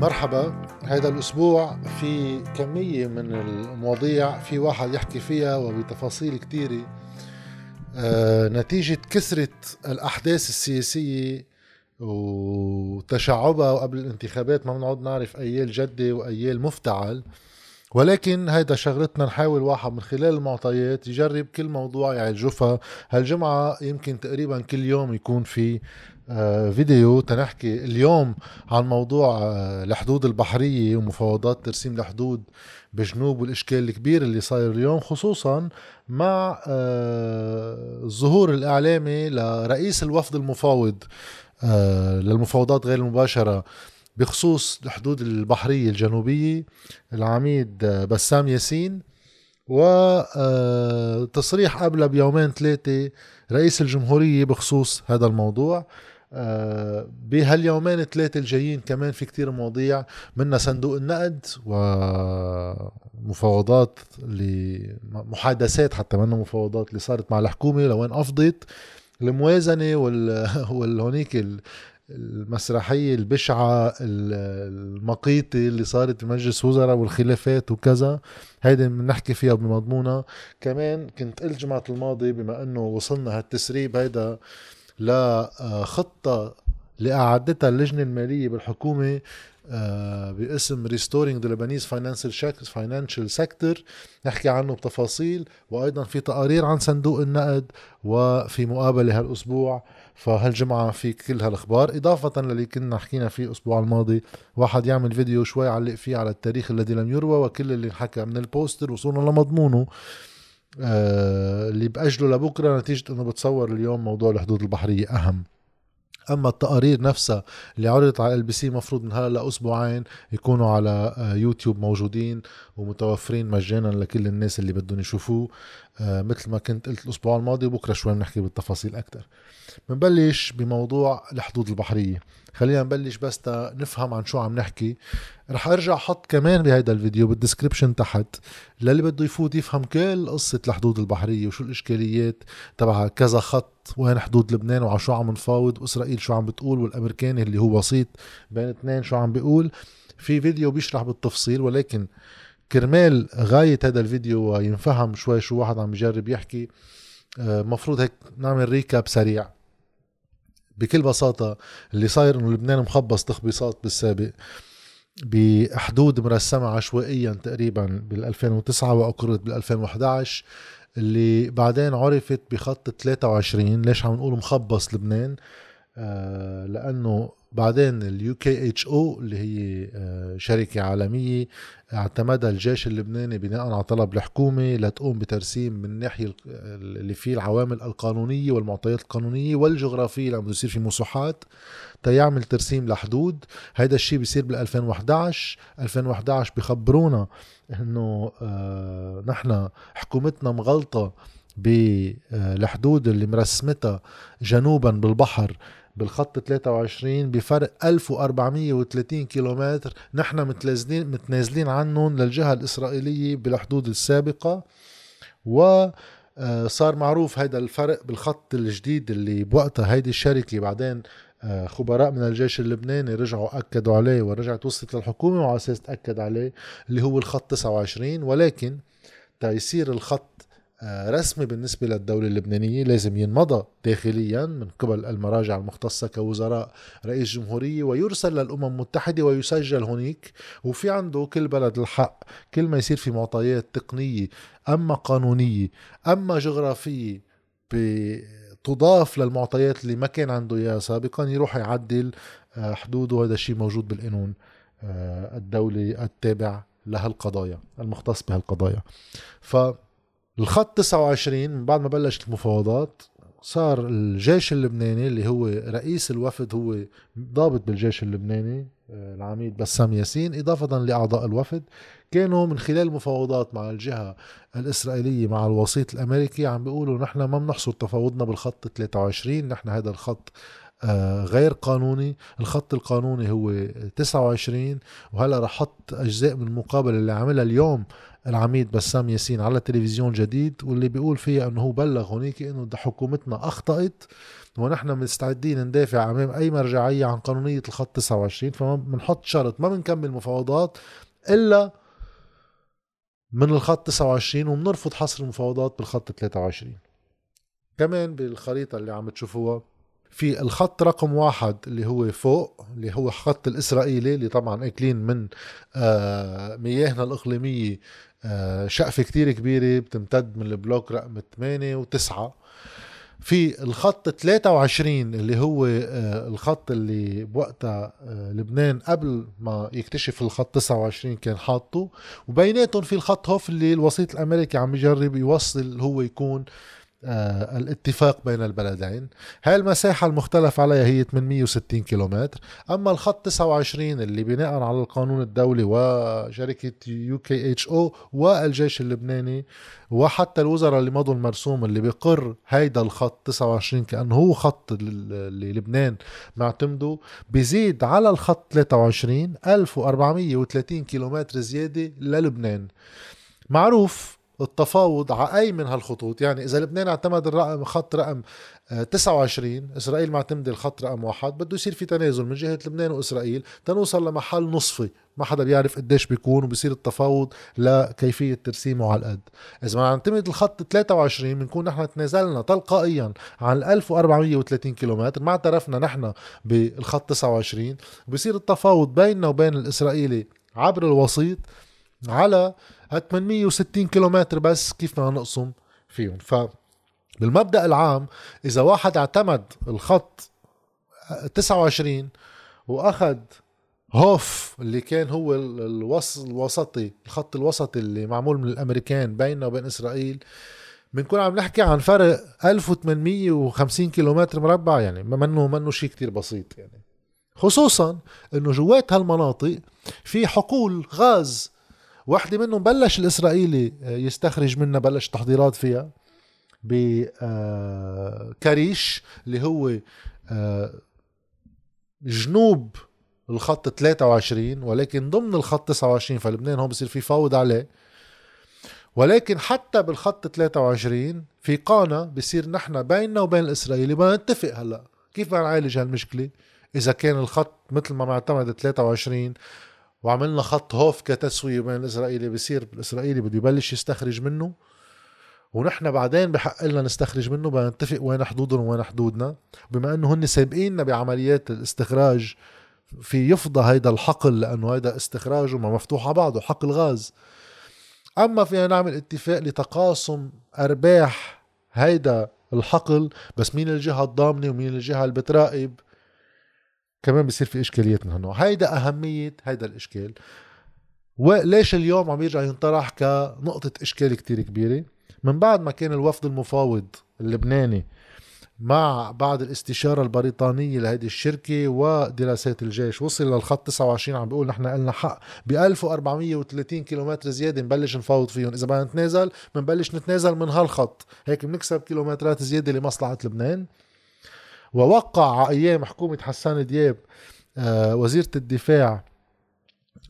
مرحبا. هذا الأسبوع في كمية من المواضيع في واحد يحكي فيها وبتفاصيل كثيرة آه نتيجة كثرة الأحداث السياسية وتشعبها وقبل الانتخابات ما بنقعد نعرف أيال جدة وأيال مفتعل. ولكن هيدا شغلتنا نحاول واحد من خلال المعطيات يجرب كل موضوع يعجفها. هالجمعة يمكن تقريبا كل يوم يكون في فيديو تنحكي اليوم عن موضوع آه، الحدود البحرية ومفاوضات ترسيم الحدود بجنوب والإشكال الكبير اللي صاير اليوم خصوصا مع آه، الظهور الإعلامي لرئيس الوفد المفاوض للمفاوضات غير المباشرة بخصوص الحدود البحرية الجنوبية العميد بسام ياسين وتصريح قبل بيومين ثلاثة رئيس الجمهورية بخصوص هذا الموضوع. بهاليومين ثلاثة الجايين كمان في كتير مواضيع منها صندوق النقد ومفاوضات محادثات حتى منها مفاوضات اللي صارت مع الحكومة لوين أفضت الموازنة وال, وال هونيك المسرحية البشعة المقيتة اللي صارت بمجلس وزراء والخلافات وكذا هيدي بنحكي فيها بمضمونها. كمان كنت قلت جمعة الماضي بما إنه وصلنا هالتسريب هيدا لخطة لأعدتها اللجنة المالية بالحكومة آه، باسم Restoring the Lebanese Financial Sector نحكي عنه بتفاصيل وأيضا في تقارير عن صندوق النقد وفي مقابلة هالأسبوع. فهالجمعة في كل هالأخبار. إضافة للي كنا حكينا فيه الأسبوع الماضي واحد يعمل فيديو شوي علق فيه على التاريخ الذي لم يروى وكل اللي انحكى من ال poster وصولنا لمضمونه. آه اللي بأجله لبكرة نتيجة إنه بتصور اليوم موضوع الحدود البحرية أهم. أما التقارير نفسها اللي عرضت على LBC مفروض من هلا لاسبوعين يكونوا على آه، يوتيوب موجودين ومتوفرين مجانا لكل الناس اللي بدهم يشوفوه. آه، مثل ما كنت قلت الأسبوع الماضي وبكرة شوي بنحكي بالتفاصيل أكثر بنبلش بموضوع الحدود البحرية. خلينا نبلش بس نفهم عن شو عم نحكي. رح أرجع أحط كمان بهيدا الفيديو بال description تحت للي بده يفوت يفهم كل قصة الحدود البحرية وشو الإشكاليات تبع كذا خط وين حدود لبنان وعلى شو عم نفاوض وإسرائيل شو عم بتقول والامريكاني اللي هو وسيط بين اثنين شو عم بيقول. في فيديو بيشرح بالتفصيل ولكن كرمال غاية هذا الفيديو وينفهم شوي شو واحد عم بيجرب يحكي آه، مفروض هيك نعمل recap سريع. بكل بساطة اللي صاير إنه لبنان مخبص تخبيصات بالسابق بحدود مرسمة عشوائيا تقريبا بال 2009 وأقرت بال 2011 اللي بعدين عرفت بخط 23 ليش عم نقول مخبص لبنان؟ آه لأنه بعدين ال UKHO اللي هي آه، شركة عالمية اعتمدها الجيش اللبناني بناء على طلب الحكومة لتقوم بترسيم من الناحيه اللي فيه العوامل القانونية والمعطيات القانونية والجغرافية لما يصير في مساحات تيعمل ترسيم لحدود. هيدا الشيء بيصير بال 2011 2011 بخبرونا إنه آه نحن حكومتنا مغلطة بالحدود اللي مرسمتها جنوبا بالبحر بالخط 23 بفرق 1430 كيلومتر. نحن متنازلين متنازلين عنهم للجهة الإسرائيلية بالحدود السابقة. و آه، صار معروف هذا الفرق بالخط الجديد اللي بوقتها هيدي الشركة بعدين آه، خبراء من الجيش اللبناني رجعوا أكدوا عليه ورجعت وصلت للحكومة وعلى أساس تأكد عليه اللي هو الخط 29 ولكن تيصير الخط رسمي بالنسبة للدولة اللبنانية لازم ينمضى داخليا من قبل المراجع المختصة كوزراء رئيس جمهورية ويرسل للأمم المتحدة ويسجل هناك. وفي عنده كل بلد الحق كل ما يصير في معطيات تقنية أما قانونية أما جغرافية تضاف للمعطيات اللي ما كان عنده إياها سابقا يروح يعدل آه، حدوده. هذا الشيء موجود بالقانون آه، الدولي التابع لهالقضايا المختص بهالقضايا. ف الخط 29 من بعد ما بلشت المفاوضات صار الجيش اللبناني اللي هو رئيس الوفد هو ضابط بالجيش اللبناني آه، العميد بسام ياسين إضافة لأعضاء الوفد. كانوا من خلال المفاوضات مع الجهة الإسرائيلية مع الوسيط الأمريكي عم بيقولوا نحن ما بنحصر تفاوضنا بالخط 23 نحن هذا الخط آه، غير قانوني. الخط القانوني هو 29 وهلا رح أحط أجزاء من المقابلة اللي عملها اليوم العميد بسام ياسين على تلفزيون جديد واللي بيقول فيها إنه هو بلغ هونيك إنه حكومتنا أخطأت ونحن مستعدين ندافع أمام أي مرجعية عن قانونية الخط 29 فما بنحط شرط ما بنكمل مفاوضات إلا من الخط 29 وبنرفض حصر المفاوضات بالخط 23 كمان بالخريطة اللي عم تشوفوها في الخط رقم واحد اللي هو فوق اللي هو خط الإسرائيلي اللي طبعا أكلين من آه مياهنا الإقليمية آه شقفة كتير كبيرة بتمتد من البلوك رقم 8 و9 في الخط 23 اللي هو آه، الخط اللي بوقتها لبنان قبل ما يكتشف الخط 29 كان حاطه. وبيناتهم في الخط Hof اللي الوسيط الأمريكي عم يجرب يوصل هو يكون الاتفاق بين البلدين. هاي المساحة المختلف عليها هي 860 كيلومتر. أما الخط 29 اللي بناء على القانون الدولي وشركة UKHO والجيش اللبناني وحتى الوزراء اللي مضوا المرسوم اللي بيقر هيدا الخط 29 كأنه هو خط اللي لبنان معتمده بيزيد على الخط 23 1430 كيلومتر زيادة للبنان. معروف التفاوض على أي من هالخطوط. يعني إذا لبنان اعتمد الرقم خط رقم 29 آه، إسرائيل معتمده الخط رقم واحد بده يصير في تنازل من جهة لبنان وإسرائيل تنوصل لمحل نصفي. ما حدا بيعرف قديش بيكون وبصير التفاوض لكيفية ترسيمه على القد. إذا ما نعتمد الخط 23 بنكون نحن تنازلنا تلقائيا عن 1430 كيلومتر. ما اعترفنا نحن بالخط 29 وبصير التفاوض بيننا وبين الإسرائيلي عبر الوسيط على 860 كيلومتر بس كيف بدنا نقسم فيهم. ف بالمبدأ العام إذا واحد اعتمد الخط 29 وأخذ هوف اللي كان هو الوسط الوسطي الخط الوسطي اللي معمول من الأمريكان بيننا وبين إسرائيل بنكون عم نحكي عن فرق 1850 كيلومتر مربع يعني منه منه شيء كتير بسيط يعني. خصوصا إنه جوات هالمناطق في حقول غاز واحدة منهم بلش الإسرائيلي آه، يستخرج منها بلش تحضيرات فيها بكريش آه، اللي هو آه، جنوب الخط 23 ولكن ضمن الخط 29 فلبنان هون بصير في فوض عليه. ولكن حتى بالخط 23 في قانا بصير نحن بيننا وبين الإسرائيلي بدنا نتفق هلأ. كيف بدنا نعالج هالمشكلة؟ إذا كان الخط مثل ما معتمد 23 وعملنا خط هوف كتسوية بين الإسرائيلي بصير الإسرائيلي بده يبلش يستخرج منه ونحن بعدين بحق لنا نستخرج منه بدنا نتفق وين حدودهم وين حدودنا. بما إنه هن سابقيننا بعمليات الاستخراج في يفضى هيدا الحقل لأنه هيدا استخراجه ما مفتوح على بعضه حقل غاز. أما فينا نعمل اتفاق لتقاسم أرباح هيدا الحقل بس مين الجهة الضامنة ومين الجهة اللي بتراقب كمان بصير في إشكاليات من هالنوع. هيدا أهمية هيدا الإشكال. وليش اليوم عم يرجع ينطرح كنقطة إشكال كتير كبيرة؟ من بعد ما كان الوفد المفاوض اللبناني مع بعد الاستشارة البريطانية لهيدي الشركة ودراسات الجيش وصل للخط 29 عم بيقول نحن لنا حق. ب 1430 كيلومتر زيادة نبلش نفاوض فيهم. إذا بدنا نتنازل بنبلش نتنازل من هالخط. هيك بنكسب كيلومترات زيادة لمصلحة لبنان. ووقع على أيام حكومة حسان دياب آه، وزيرة الدفاع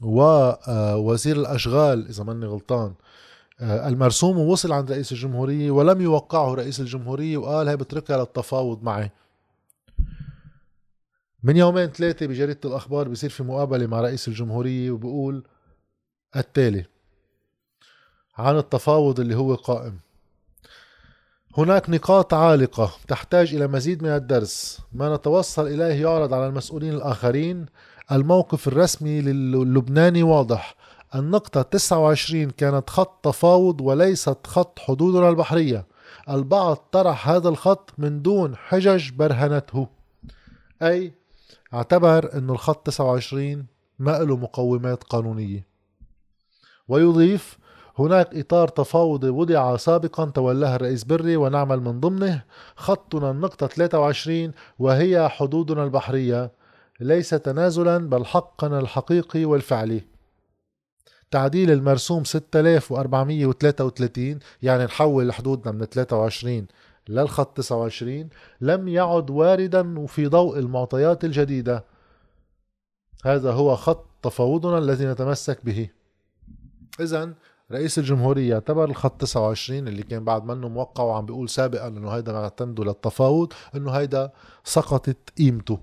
ووزير آه، الأشغال إذا ماني غلطان آه، المرسوم ووصل عند رئيس الجمهورية ولم يوقعه رئيس الجمهورية وقال هي بتركها للتفاوض معي. من يومين ثلاثة بجريدة الأخبار بصير في مقابلة مع رئيس الجمهورية وبقول التالي عن التفاوض اللي هو قائم. هناك نقاط عالقة تحتاج إلى مزيد من الدرس. ما نتوصل إليه يعرض على المسؤولين الآخرين. الموقف الرسمي للبناني واضح. النقطة 29 كانت خط تفاوض وليست خط حدودنا البحرية. البعض طرح هذا الخط من دون حجج برهنته. أي اعتبر أن الخط 29 ما له مقومات قانونية. ويضيف هناك إطار تفاوضي وضع سابقا تولاه الرئيس بري ونعمل من ضمنه خطنا النقطة 23 وهي حدودنا البحرية ليس تنازلا بل حقنا الحقيقي والفعلي. تعديل المرسوم 6433 يعني نحول حدودنا من 23 للخط 29 لم يعد واردا في ضوء المعطيات الجديدة. هذا هو خط تفاوضنا الذي نتمسك به. إذا رئيس الجمهورية اعتبر الخط 29 اللي كان بعد منه موقع وعم بيقول سابقا إنه هيدا معتمده للتفاوض إنه هيدا سقطت قيمته.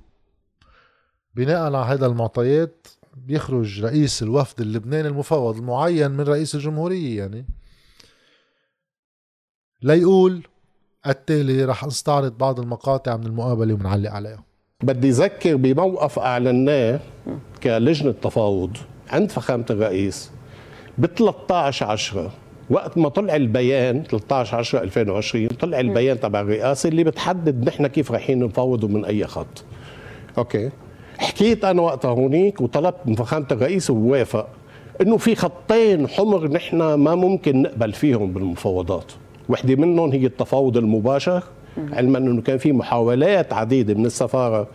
بناء على هذا المعطيات بيخرج رئيس الوفد اللبناني المفوض المعين من رئيس الجمهورية يعني ليقول التالي رح نستعرض بعض المقاطع من المقابلة ونعلق عليها. بدي ذكر بموقف أعلناه كلجنة تفاوض عند فخامة الرئيس. ب 13 10 وقت ما طلع البيان 13 10 2020 طلع البيان تبع الرئاسة اللي بتحدد نحن كيف رايحين نفاوضوا من أي خط. أوكي. حكيت أنا وقتها هونيك وطلبت من فخامة الرئيس ووافق إنه في خطين حمر نحن ما ممكن نقبل فيهم بالمفاوضات. وحدة منهم هي التفاوض المباشر. علما إنه كان في محاولات عديدة من السفارة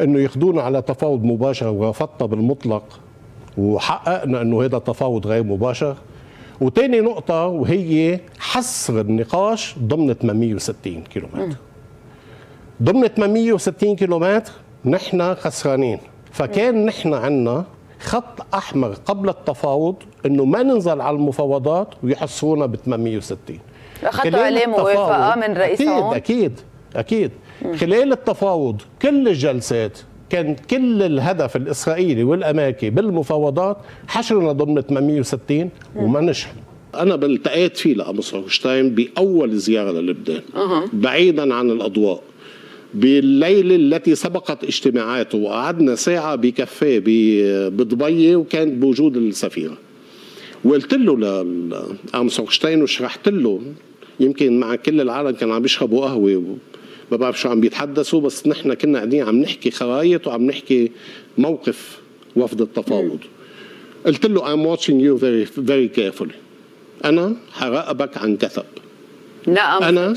إنه ياخذونا على تفاوض مباشر ورفضتها بالمطلق. وحققنا إنه هذا تفاوض غير مباشر. وتاني نقطة وهي حصر النقاش ضمن 860 كيلومتر. ضمن 860 كيلومتر نحن خسرانين. فكان نحن عندنا خط أحمر قبل التفاوض إنه ما ننزل على المفاوضات ويحصرونا ب 860 أخذتوا عليه موافقة من رئيس أكيد أكيد أكيد. خلال التفاوض كل الجلسات كان كل الهدف الإسرائيلي والأمريكي بالمفاوضات حشرنا ضمن 860 وما نجح أنا التقيت فيه لامس هوشتاين بأول زيارة للبنان بعيدا عن الأضواء. بالليلة التي سبقت اجتماعاته وقعدنا ساعة بكافيه بدبي وكانت بوجود السفيرة. وقلت له لأمس وشرحت له يمكن مع كل العالم كانوا عم بيشربوا قهوة ما بعرف شو عم بيتحدثوا بس نحن كنا قاعدين عم نحكي خرايط وعم نحكي موقف وفد التفاوض. قلت له I'm watching you very very carefully. أنا حراقبك عن كثب. لا أنا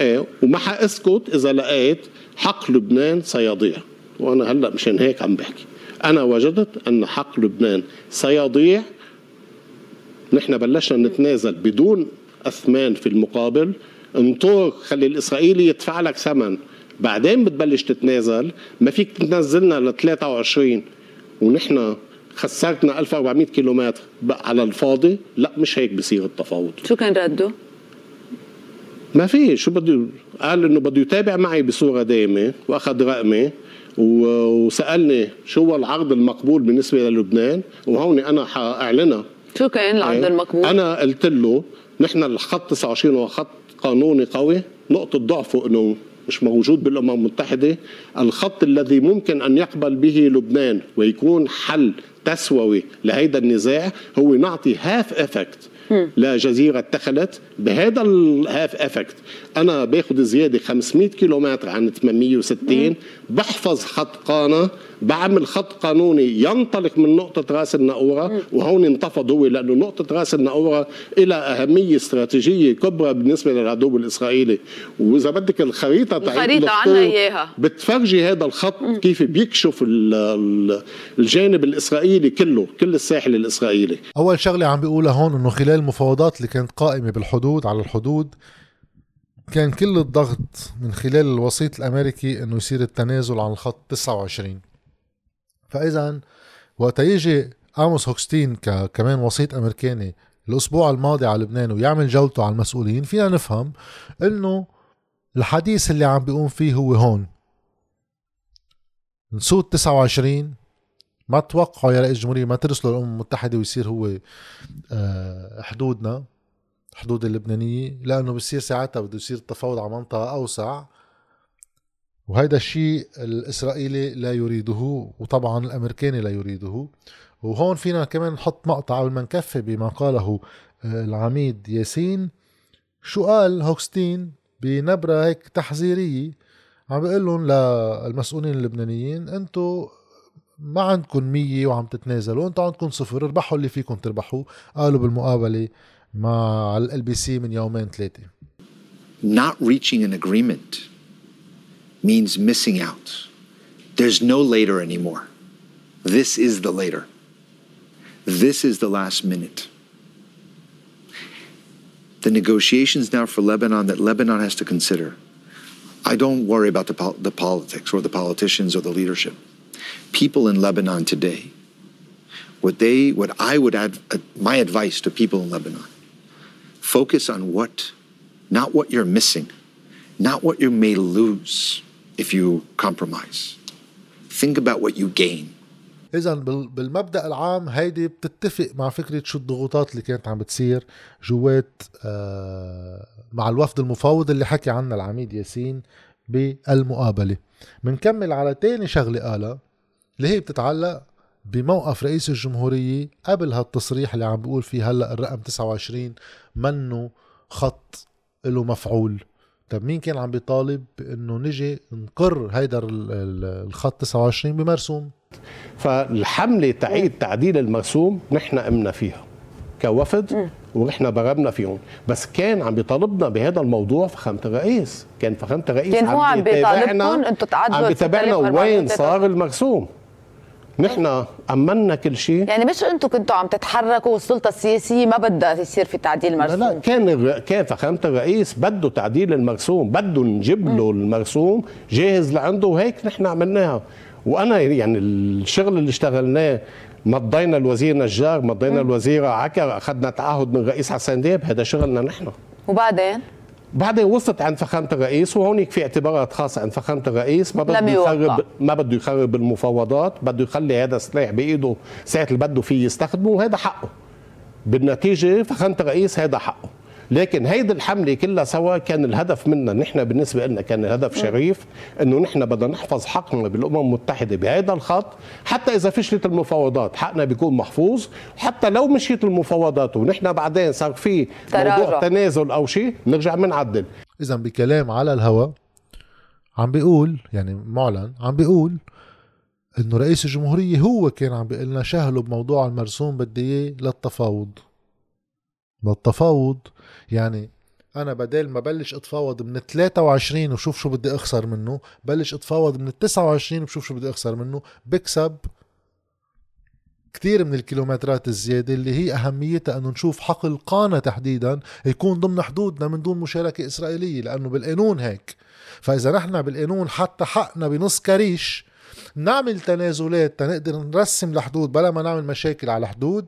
إيه وما حأسكت إذا لقيت حق لبنان سيضيع وأنا هلأ مشان هيك عم بحكي. أنا وجدت أن حق لبنان سيضيع نحن بلشنا نتنازل بدون أثمان في المقابل. انطر خلي الإسرائيلي يدفع لك ثمن. بعدين بتبلش تتنازل. ما فيك تنزلنا ل 23 ونحن خسرتنا 1400 كيلومتر. على الفاضي. لا مش هيك بصير التفاوض. شو كان رده؟ ما في. شو بده قال إنه بده يتابع معي بصورة دائمة وأخذ رقمي وسألني شو هو العرض المقبول بالنسبة للبنان. وهون أنا حأعلنها. شو كان العرض إيه؟ المقبول؟ أنا قلت له نحن الخط 29 هو خط قانوني قوي نقطة ضعفه أنه مش موجود بالأمم المتحدة. الخط الذي ممكن أن يقبل به لبنان ويكون حل تسوي لهيدا النزاع هو نعطي half effect لجزيرة تخيلت بهذا ال half effect أنا باخذ زيادة 500 كيلومتر عن 860 بحفظ خط قانا بعمل خط قانوني ينطلق من نقطة راس النقورة وهون انتفض هو لأنه نقطة راس النقورة إلى أهمية استراتيجية كبرى بالنسبة للعدو الإسرائيلي. وإذا بدك الخريطة الخريطة عنا إياها. بتفرجي هذا الخط. كيف بيكشف الجانب الإسرائيلي كله كل الساحل الإسرائيلي. أول شغلة عم بيقولها هون أنه خلال المفاوضات اللي كانت قائمة بالحدود على الحدود كان كل الضغط من خلال الوسيط الأمريكي إنه يصير التنازل عن الخط 29 فاذا وقت يجي آموس هوكستين كمان وسيط أمريكاني الأسبوع الماضي على لبنان ويعمل جولته على المسؤولين فينا نفهم إنه الحديث اللي عم بيقوم فيه هو هون. نسود 29 ما توقعوا يا رئيس الجمهورية ما ترسلوا الأمم المتحدة ويصير هو آه، حدودنا حدود اللبنانية لأنه بصير ساعتها بده يصير التفاوض على منطقة أوسع. وهيدا الشيء الإسرائيلي لا يريده وطبعا الأمريكاني لا يريده. وهون فينا كمان نحط مقطع قبل ما نكفي بما قاله آه، العميد ياسين. شو قال هوكستين بنبرة هيك تحذيرية؟ عم بيقول لهم للمسؤولين اللبنانيين أنتم ما عندكم مية وعم تتنازلوا انتم عندكم صفر اربحوا اللي فيكم تربحوا قالوا بالمقابلة مع ال بي سي من يومين ثلاثة Not reaching an agreement means missing out. There's no later anymore. This is the later. This is the last minute. the negotiations now for Lebanon that Lebanon has to consider. I don't worry about the, pol- the politics or the politicians or the leadership. People in Lebanon today, what they, what I would add, uh, my advice to people in Lebanon, focus on what, not what you're missing, not what you may lose if you compromise. Think about what you gain. اذا بال- بالمبدا العام هيدي بتتفق مع فكره شو الضغوطات اللي كانت عم بتصير جوات آه، مع الوفد المفاوض اللي حكي عنها العميد ياسين بالمقابله منكمل على تاني شغله قالها اللي هي بتتعلق بموقف رئيس الجمهورية قبل هالتصريح اللي عم بيقول فيه هلأ الرقم 29 منه خط له مفعول. طب مين كان عم بيطالب بإنه نجي نقر هيدا ال- ال- الخط 29 بمرسوم؟ فالحملة تعيد تعديل المرسوم نحن قمنا فيها كوفد ونحن برمنا فيهم. بس كان عم بيطالبنا بهذا الموضوع فخامة الرئيس. كان فخامة الرئيس كان هو عم بيتابعنا- بيطالبكم؟ أنتوا تعدلوا عم بيتابعنا 64 وين صار المرسوم. نحن أمنا كل شيء. يعني مش أنتم كنتوا عم تتحركوا والسلطة السياسية ما بدها يصير في تعديل لا لا مرسوم كان الر- كان فخامة الرئيس بده تعديل المرسوم بده نجيب له المرسوم جاهز لعنده وهيك نحن عملناها. وأنا يعني الشغل اللي اشتغلناه مضينا الوزير نجار مضينا الوزيرة عكر أخذنا تعهد من الرئيس حسن دياب هذا شغلنا نحن. وبعدين؟ بعدين وصلت عند فخامة الرئيس وهونيك في اعتبارات خاصة عند فخامة الرئيس. ما بده. يخرب ما بده يخرب المفاوضات بده يخلي هذا السلاح بإيده ساعة اللي بده فيه يستخدمه وهذا حقه. بالنتيجة فخامة الرئيس هذا حقه. لكن هيدي الحملة كلها سوا كان الهدف منا نحن بالنسبة لنا كان الهدف شريف إنه نحن بدنا نحفظ حقنا بالأمم المتحدة بهذا الخط. حتى إذا فشلت المفاوضات حقنا بيكون محفوظ. حتى لو مشيت المفاوضات ونحن بعدين صار في تراجع. موضوع تنازل. أو شيء نرجع بنعدل اذا بكلام على الهوا عم بيقول يعني معلن عم بيقول إنه رئيس الجمهورية هو كان عم بيقول لنا شهلوا بموضوع المرسوم بدي إياه للتفاوض. للتفاوض يعني أنا بدل ما بلش أتفاوض من 23 وشوف شو بدي أخسر منه بلش أتفاوض من 29 وبشوف شو بدي أخسر منه بكسب كثير من الكيلومترات الزيادة اللي هي أهميتها أنه نشوف حقل قانا تحديدا يكون ضمن حدودنا من دون مشاركة إسرائيلية لأنه بالقانون هيك. فإذا نحن بالقانون حتى حقنا بنص كريش نعمل تنازلات تنقدر نرسم الحدود بلا ما نعمل مشاكل على الحدود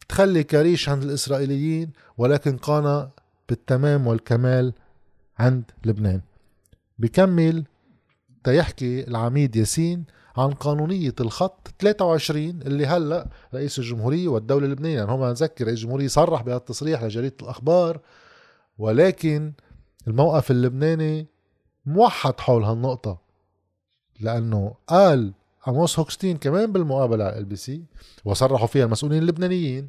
بتخلي كريش عند الإسرائيليين ولكن قانا بالتمام والكمال عند لبنان. بكمل تيحكي العميد ياسين عن قانونية الخط 23 اللي هلأ رئيس الجمهورية والدولة اللبنانية يعني هم نذكر رئيس الجمهورية صرح بهالتصريح لجريدة الأخبار ولكن الموقف اللبناني موحد حول هالنقطة لأنه قال أموس هوكستين كمان بالمقابلة على LBC وصرحوا فيها المسؤولين اللبنانيين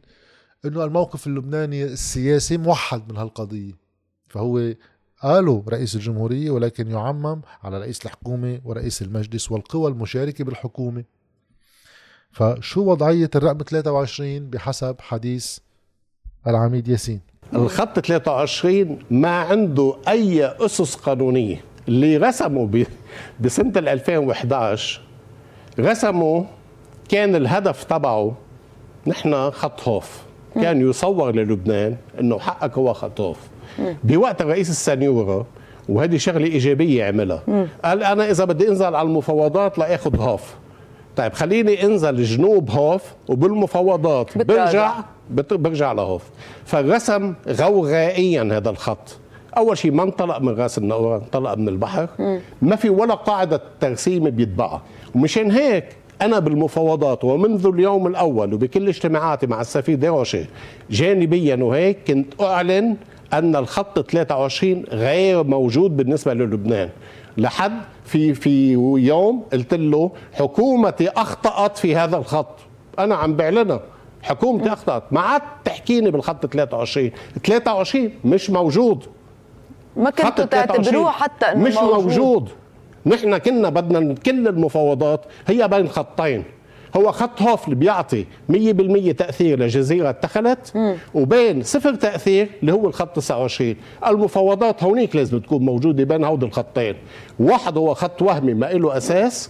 إنه الموقف اللبناني السياسي موحد من هالقضية. فهو قالوا رئيس الجمهورية ولكن يعمم على رئيس الحكومة ورئيس المجلس والقوى المشاركة بالحكومة. فشو وضعية الرقم 23 بحسب حديث العميد ياسين؟ الخط 23 ما عنده أي أسس قانونية. اللي رسموا بسنة ال 2011 رسموا كان الهدف تبعه نحن خط هوف كان يصور للبنان إنه حقك هو خط هوف بوقت الرئيس السنيورة وهذه شغلة إيجابية عملها. قال أنا إذا بدي أنزل على المفاوضات لآخذ هوف طيب خليني أنزل جنوب هوف وبالمفاوضات. برجع برجع لهوف فالرسم غوغائيا هذا الخط. أول شيء ما انطلق من رأس النقوره انطلق من البحر. ما في ولا قاعدة ترسيم بيتبعها ومشان هيك أنا بالمفاوضات ومنذ اليوم الأول وبكل اجتماعاتي مع السفير ديروشي جانبيا وهيك كنت أعلن أن الخط 23 غير موجود بالنسبة للبنان. لحد في في يوم قلت له حكومتي أخطأت في هذا الخط. أنا عم بعلنها. حكومتي أخطأت. ما عاد تحكيني بالخط 23 23 مش موجود. ما كنتوا 23 تعتبروه حتى إنه مش موجود, موجود. نحن كنا بدنا كل المفاوضات هي بين خطين. هو خط هوف اللي بيعطي 100% تأثير لجزيرة تخلت وبين صفر تأثير اللي هو الخط 29 المفاوضات هونيك لازم تكون موجودة بين هودي الخطين. واحد هو خط وهمي ما له أساس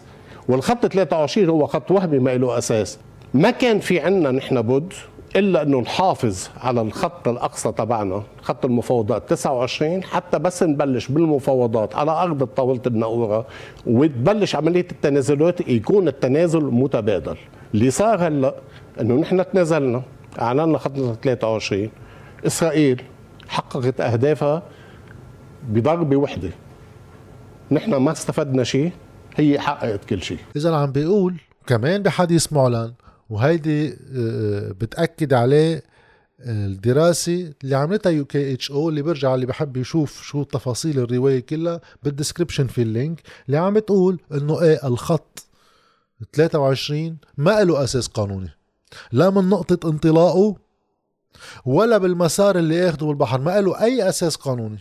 والخط 23 هو خط وهمي ما له أساس. ما كان في عنا نحن بد إلا أنه نحافظ على الخط الأقصى تبعنا خط المفاوضات 29 حتى بس نبلش بالمفاوضات على أرض طاوله الناقوره وتبلش عملية التنازلات يكون التنازل متبادل. اللي صار هلأ أنه نحن تنازلنا أعلنا خطنا 23 إسرائيل حققت أهدافها بضربة وحدة. نحن ما استفدنا شيء هي حققت كل شيء. إذا عم بيقول كمان بحديث معلن وهيدي آه، بتأكد عليه آه، الدراسة اللي عملتها UKHO اللي برجع اللي بحب يشوف شو تفاصيل الرواية كلها بال description في ال link اللي عم بتقول إنه إيه الخط 23 ما له أساس قانوني. لا من نقطة انطلاقه ولا بالمسار اللي ياخده بالبحر ما له أي أساس قانوني.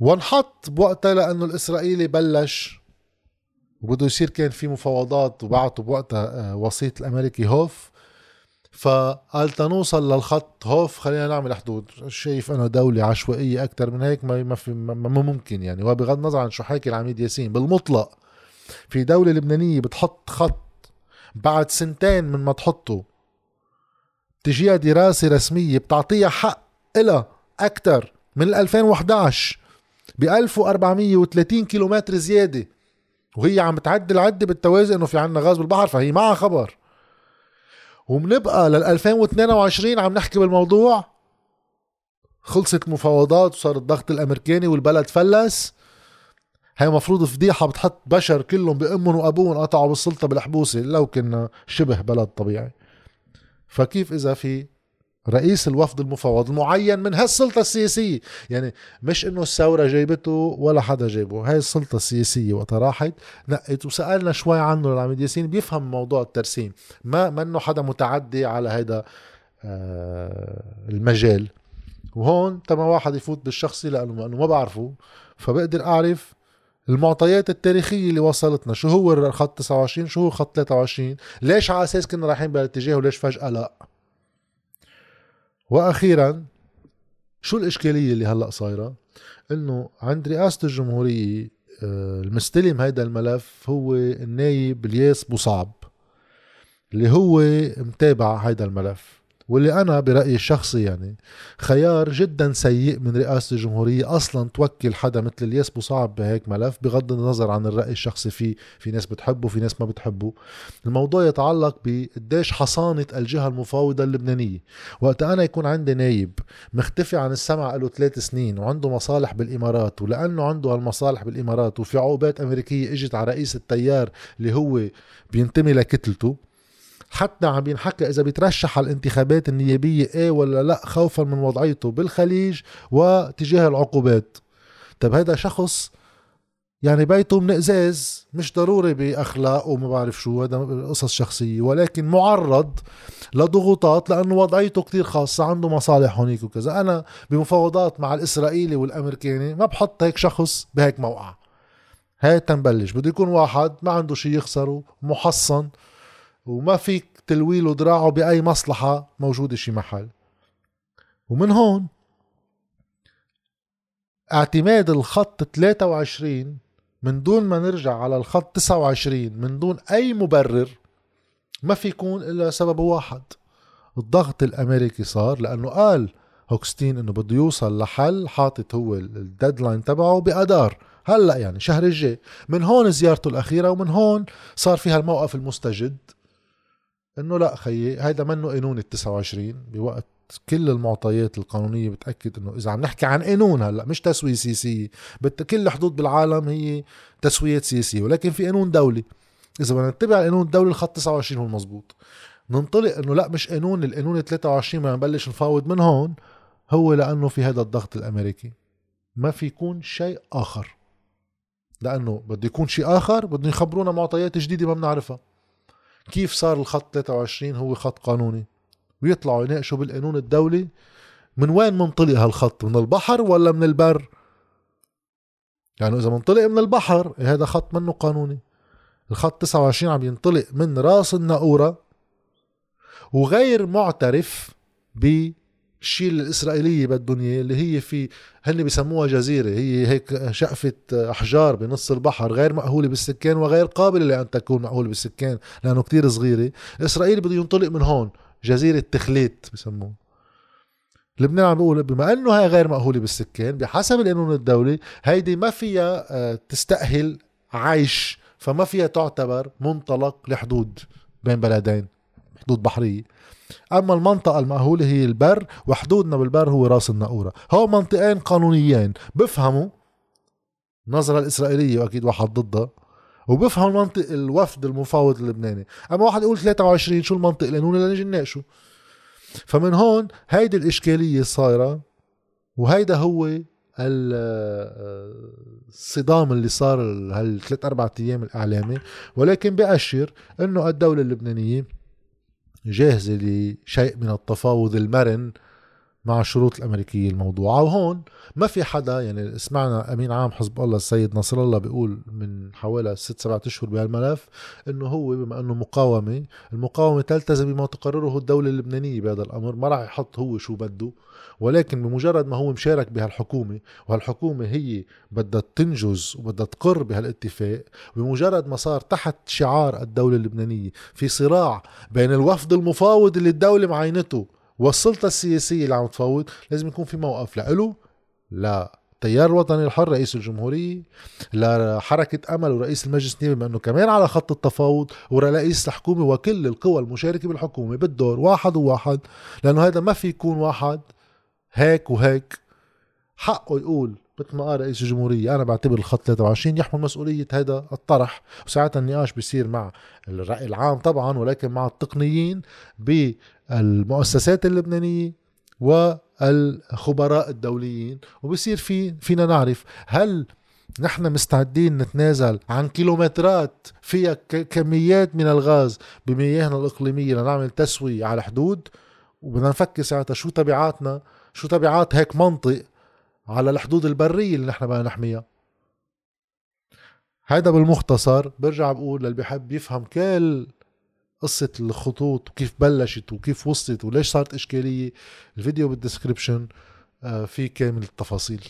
وانحط بوقتها لأنه الإسرائيلي بلش وبده يصير كان في مفاوضات وبعته بوقتها آه، وسيط الأمريكي هوف. فقال تنوصل للخط هوف خلينا نعمل حدود. شايف أنا دولة عشوائية أكثر من هيك ما ما في ما ممكن يعني. وبغض النظر عن شو حاكي العميد ياسين بالمطلق في دولة لبنانية بتحط خط بعد سنتين من ما تحطه تجيها دراسة رسمية بتعطيها حق إلها أكثر من 2011 ب 1430 كيلومتر زيادة. وهي عم تعدل عدة بالتوازي إنه في عنا غاز بالبحر فهي معها خبر. وبنبقى لل 2022 عم نحكي بالموضوع. خلصت المفاوضات وصار الضغط الأمريكاني والبلد فلس. هي مفروض فضيحة بتحط بشر كلهم بأمهم وأبوهم قطعوا بالسلطة بالحبوسة لو كنا شبه بلد طبيعي. فكيف إذا في رئيس الوفد المفوض المعين من هالسلطة السياسية. يعني مش إنه الثورة جايبته ولا حدا جايبه. هاي السلطة السياسية وقت راحت نقت وسألنا شوي عنه للعميد ياسين بيفهم موضوع الترسيم. ما منه حدا متعدي على هذا آه المجال. وهون تما واحد يفوت بالشخصي لأنه ما بعرفه. فبقدر أعرف المعطيات التاريخية اللي وصلتنا. شو هو الخط 29 شو هو خط 23 ليش على أساس كنا رايحين بهالاتجاه وليش فجأة لا؟ وأخيرا شو الإشكالية اللي هلأ صايرة؟ إنه عند رئاسة الجمهورية آه، المستلم هيدا الملف هو النايب الياس بوصعب اللي هو متابع هيدا الملف. واللي أنا برأيي الشخصي يعني خيار جدا سيء من رئاسة الجمهورية. أصلا توكل حدا مثل الياس بوصعب بهيك ملف بغض النظر عن الرأي الشخصي. فيه في ناس بتحبه في ناس ما بتحبه. الموضوع يتعلق بقديش حصانة الجهة المفاوضة اللبنانية. وقت أنا يكون عندي نايب مختفي عن السمع له ثلاث سنين وعنده مصالح بالإمارات ولأنه عنده هالمصالح بالإمارات وفي عقوبات أمريكية إجت على رئيس التيار اللي هو بينتمي لكتلته حتى عم بينحكى إذا بيترشح على الانتخابات النيابية إيه ولا لأ خوفا من وضعيته بالخليج وتجاه العقوبات. طيب هذا شخص يعني بيته من إزاز مش ضروري باخلاق وما بعرف شو هذا قصص شخصية ولكن معرض لضغوطات لأنه وضعيته كتير خاصة عنده مصالح هونيك وكذا. أنا بمفاوضات مع الإسرائيلي والأمريكاني ما بحط هيك شخص بهيك موقع. هاي تنبلش بده يكون واحد ما عنده شيء يخسره محصن. وما فيك تلويله دراعه بأي مصلحة موجودة شي محل. ومن هون اعتماد الخط 23 من دون ما نرجع على الخط 29 من دون أي مبرر ما في يكون إلا سبب واحد. الضغط الأمريكي صار لأنه قال هوكستين إنه بده يوصل لحل حاطط هو ال deadline تبعه بأدار هلأ يعني شهر الجاي. من هون زيارته الأخيرة ومن هون صار فيها الموقف المستجد. إنه لا خيي هيدا منه قانون ال 29 بوقت كل المعطيات القانونية بتأكد إنه إذا عم نحكي عن قانون هلأ مش تسوية سياسية كل الحدود بالعالم هي تسويات سياسية ولكن في قانون دولي. إذا بدنا نتبع القانون الدولي الخط 29 هو المزبوط. ننطلق إنه لا مش قانون القانون 23 بدنا نبلش نفاوض من هون هو لأنه في هذا الضغط الأمريكي. ما في يكون شيء آخر. لأنه بده يكون شيء آخر بده يخبرونا معطيات جديدة ما بنعرفها. كيف صار الخط 23 هو خط قانوني. ويطلعوا يناقشوا بالقانون الدولي. من وين منطلق هالخط؟ من البحر ولا من البر؟ يعني إذا منطلق من البحر هذا خط منه قانوني. الخط 29 عم ينطلق من راس الناقورة. وغير معترف الشيء اللي الإسرائيلية بدهم اياه اللي هي في هن بيسموها جزيرة هي هيك شقفه أحجار بنص البحر غير مأهولة بالسكان وغير قابلة لأن تكون مأهولة بالسكان لأنه كتير صغيرة. إسرائيل بده ينطلق من هون جزيرة تخليت بسموه لبنان عم بيقول بما إنه هاي غير مأهولة بالسكان بحسب القانون الدولي هيدي ما فيها آه، تستأهل عيش فما فيها تعتبر منطلق لحدود بين بلدين حدود بحرية. أما المنطقة المأهولة هي البر وحدودنا بالبر هو راس الناقوره هو منطقين قانونيين بفهموا النظرة الإسرائيلية وأكيد واحد ضدها وبفهم المنطق الوفد المفاوض اللبناني. أما واحد يقول 23 شو المنطق القانوني لنجي نناقشه؟ فمن هون هيدي الإشكالية صايرة وهيدا هو الصدام اللي صار هالثلاث أربعة أيام الإعلامي. ولكن بأشر أنه الدولة اللبنانية جاهزة لشيء من التفاوض المرن مع الشروط الأمريكية الموضوعة وهون ما في حدا يعني سمعنا أمين عام حزب الله السيد نصر الله بيقول من حوالي ست سبعة أشهر بهالملف إنه هو بما إنه مقاومة المقاومة تلتزم بما تقرره الدولة اللبنانية بهذا الأمر ما راح يحط هو شو بده ولكن بمجرد ما هو مشارك بهالحكومة وهالحكومة هي بدها تنجز وبدها تقر بهالاتفاق بمجرد ما صار تحت شعار الدولة اللبنانية في صراع بين الوفد المفاوض اللي الدولة معينته والسلطة السياسية اللي عم تفاوض لازم يكون في موقف لإله لا التيار الوطني الحر رئيس الجمهورية لحركة أمل ورئيس المجلس النيابي بما أنه كمان على خط التفاوض ورئيس الحكومة وكل القوى المشاركة بالحكومة بالدور واحد وواحد لأنه هذا ما في يكون واحد هيك وهيك. حقه يقول مثل ما قال رئيس الجمهورية أنا بعتبر الخط 23 يحمل مسؤولية هذا الطرح وساعتها النقاش بيصير مع الرأي العام طبعا ولكن مع التقنيين بالمؤسسات اللبنانية والخبراء الدوليين. وبصير في فينا نعرف هل نحن مستعدين نتنازل عن كيلومترات فيها كميات من الغاز بمياهنا الإقليمية لنعمل تسوية على حدود؟ وبدنا نفكر ساعتها شو تبعاتنا شو تبعات هيك منطق على الحدود البرية اللي نحن بدنا نحميها. هيدا بالمختصر برجع بقول للي بحب يفهم كل قصة الخطوط وكيف بلشت وكيف وصلت وليش صارت إشكالية. الفيديو بالدسكريبشن آه، في كامل التفاصيل.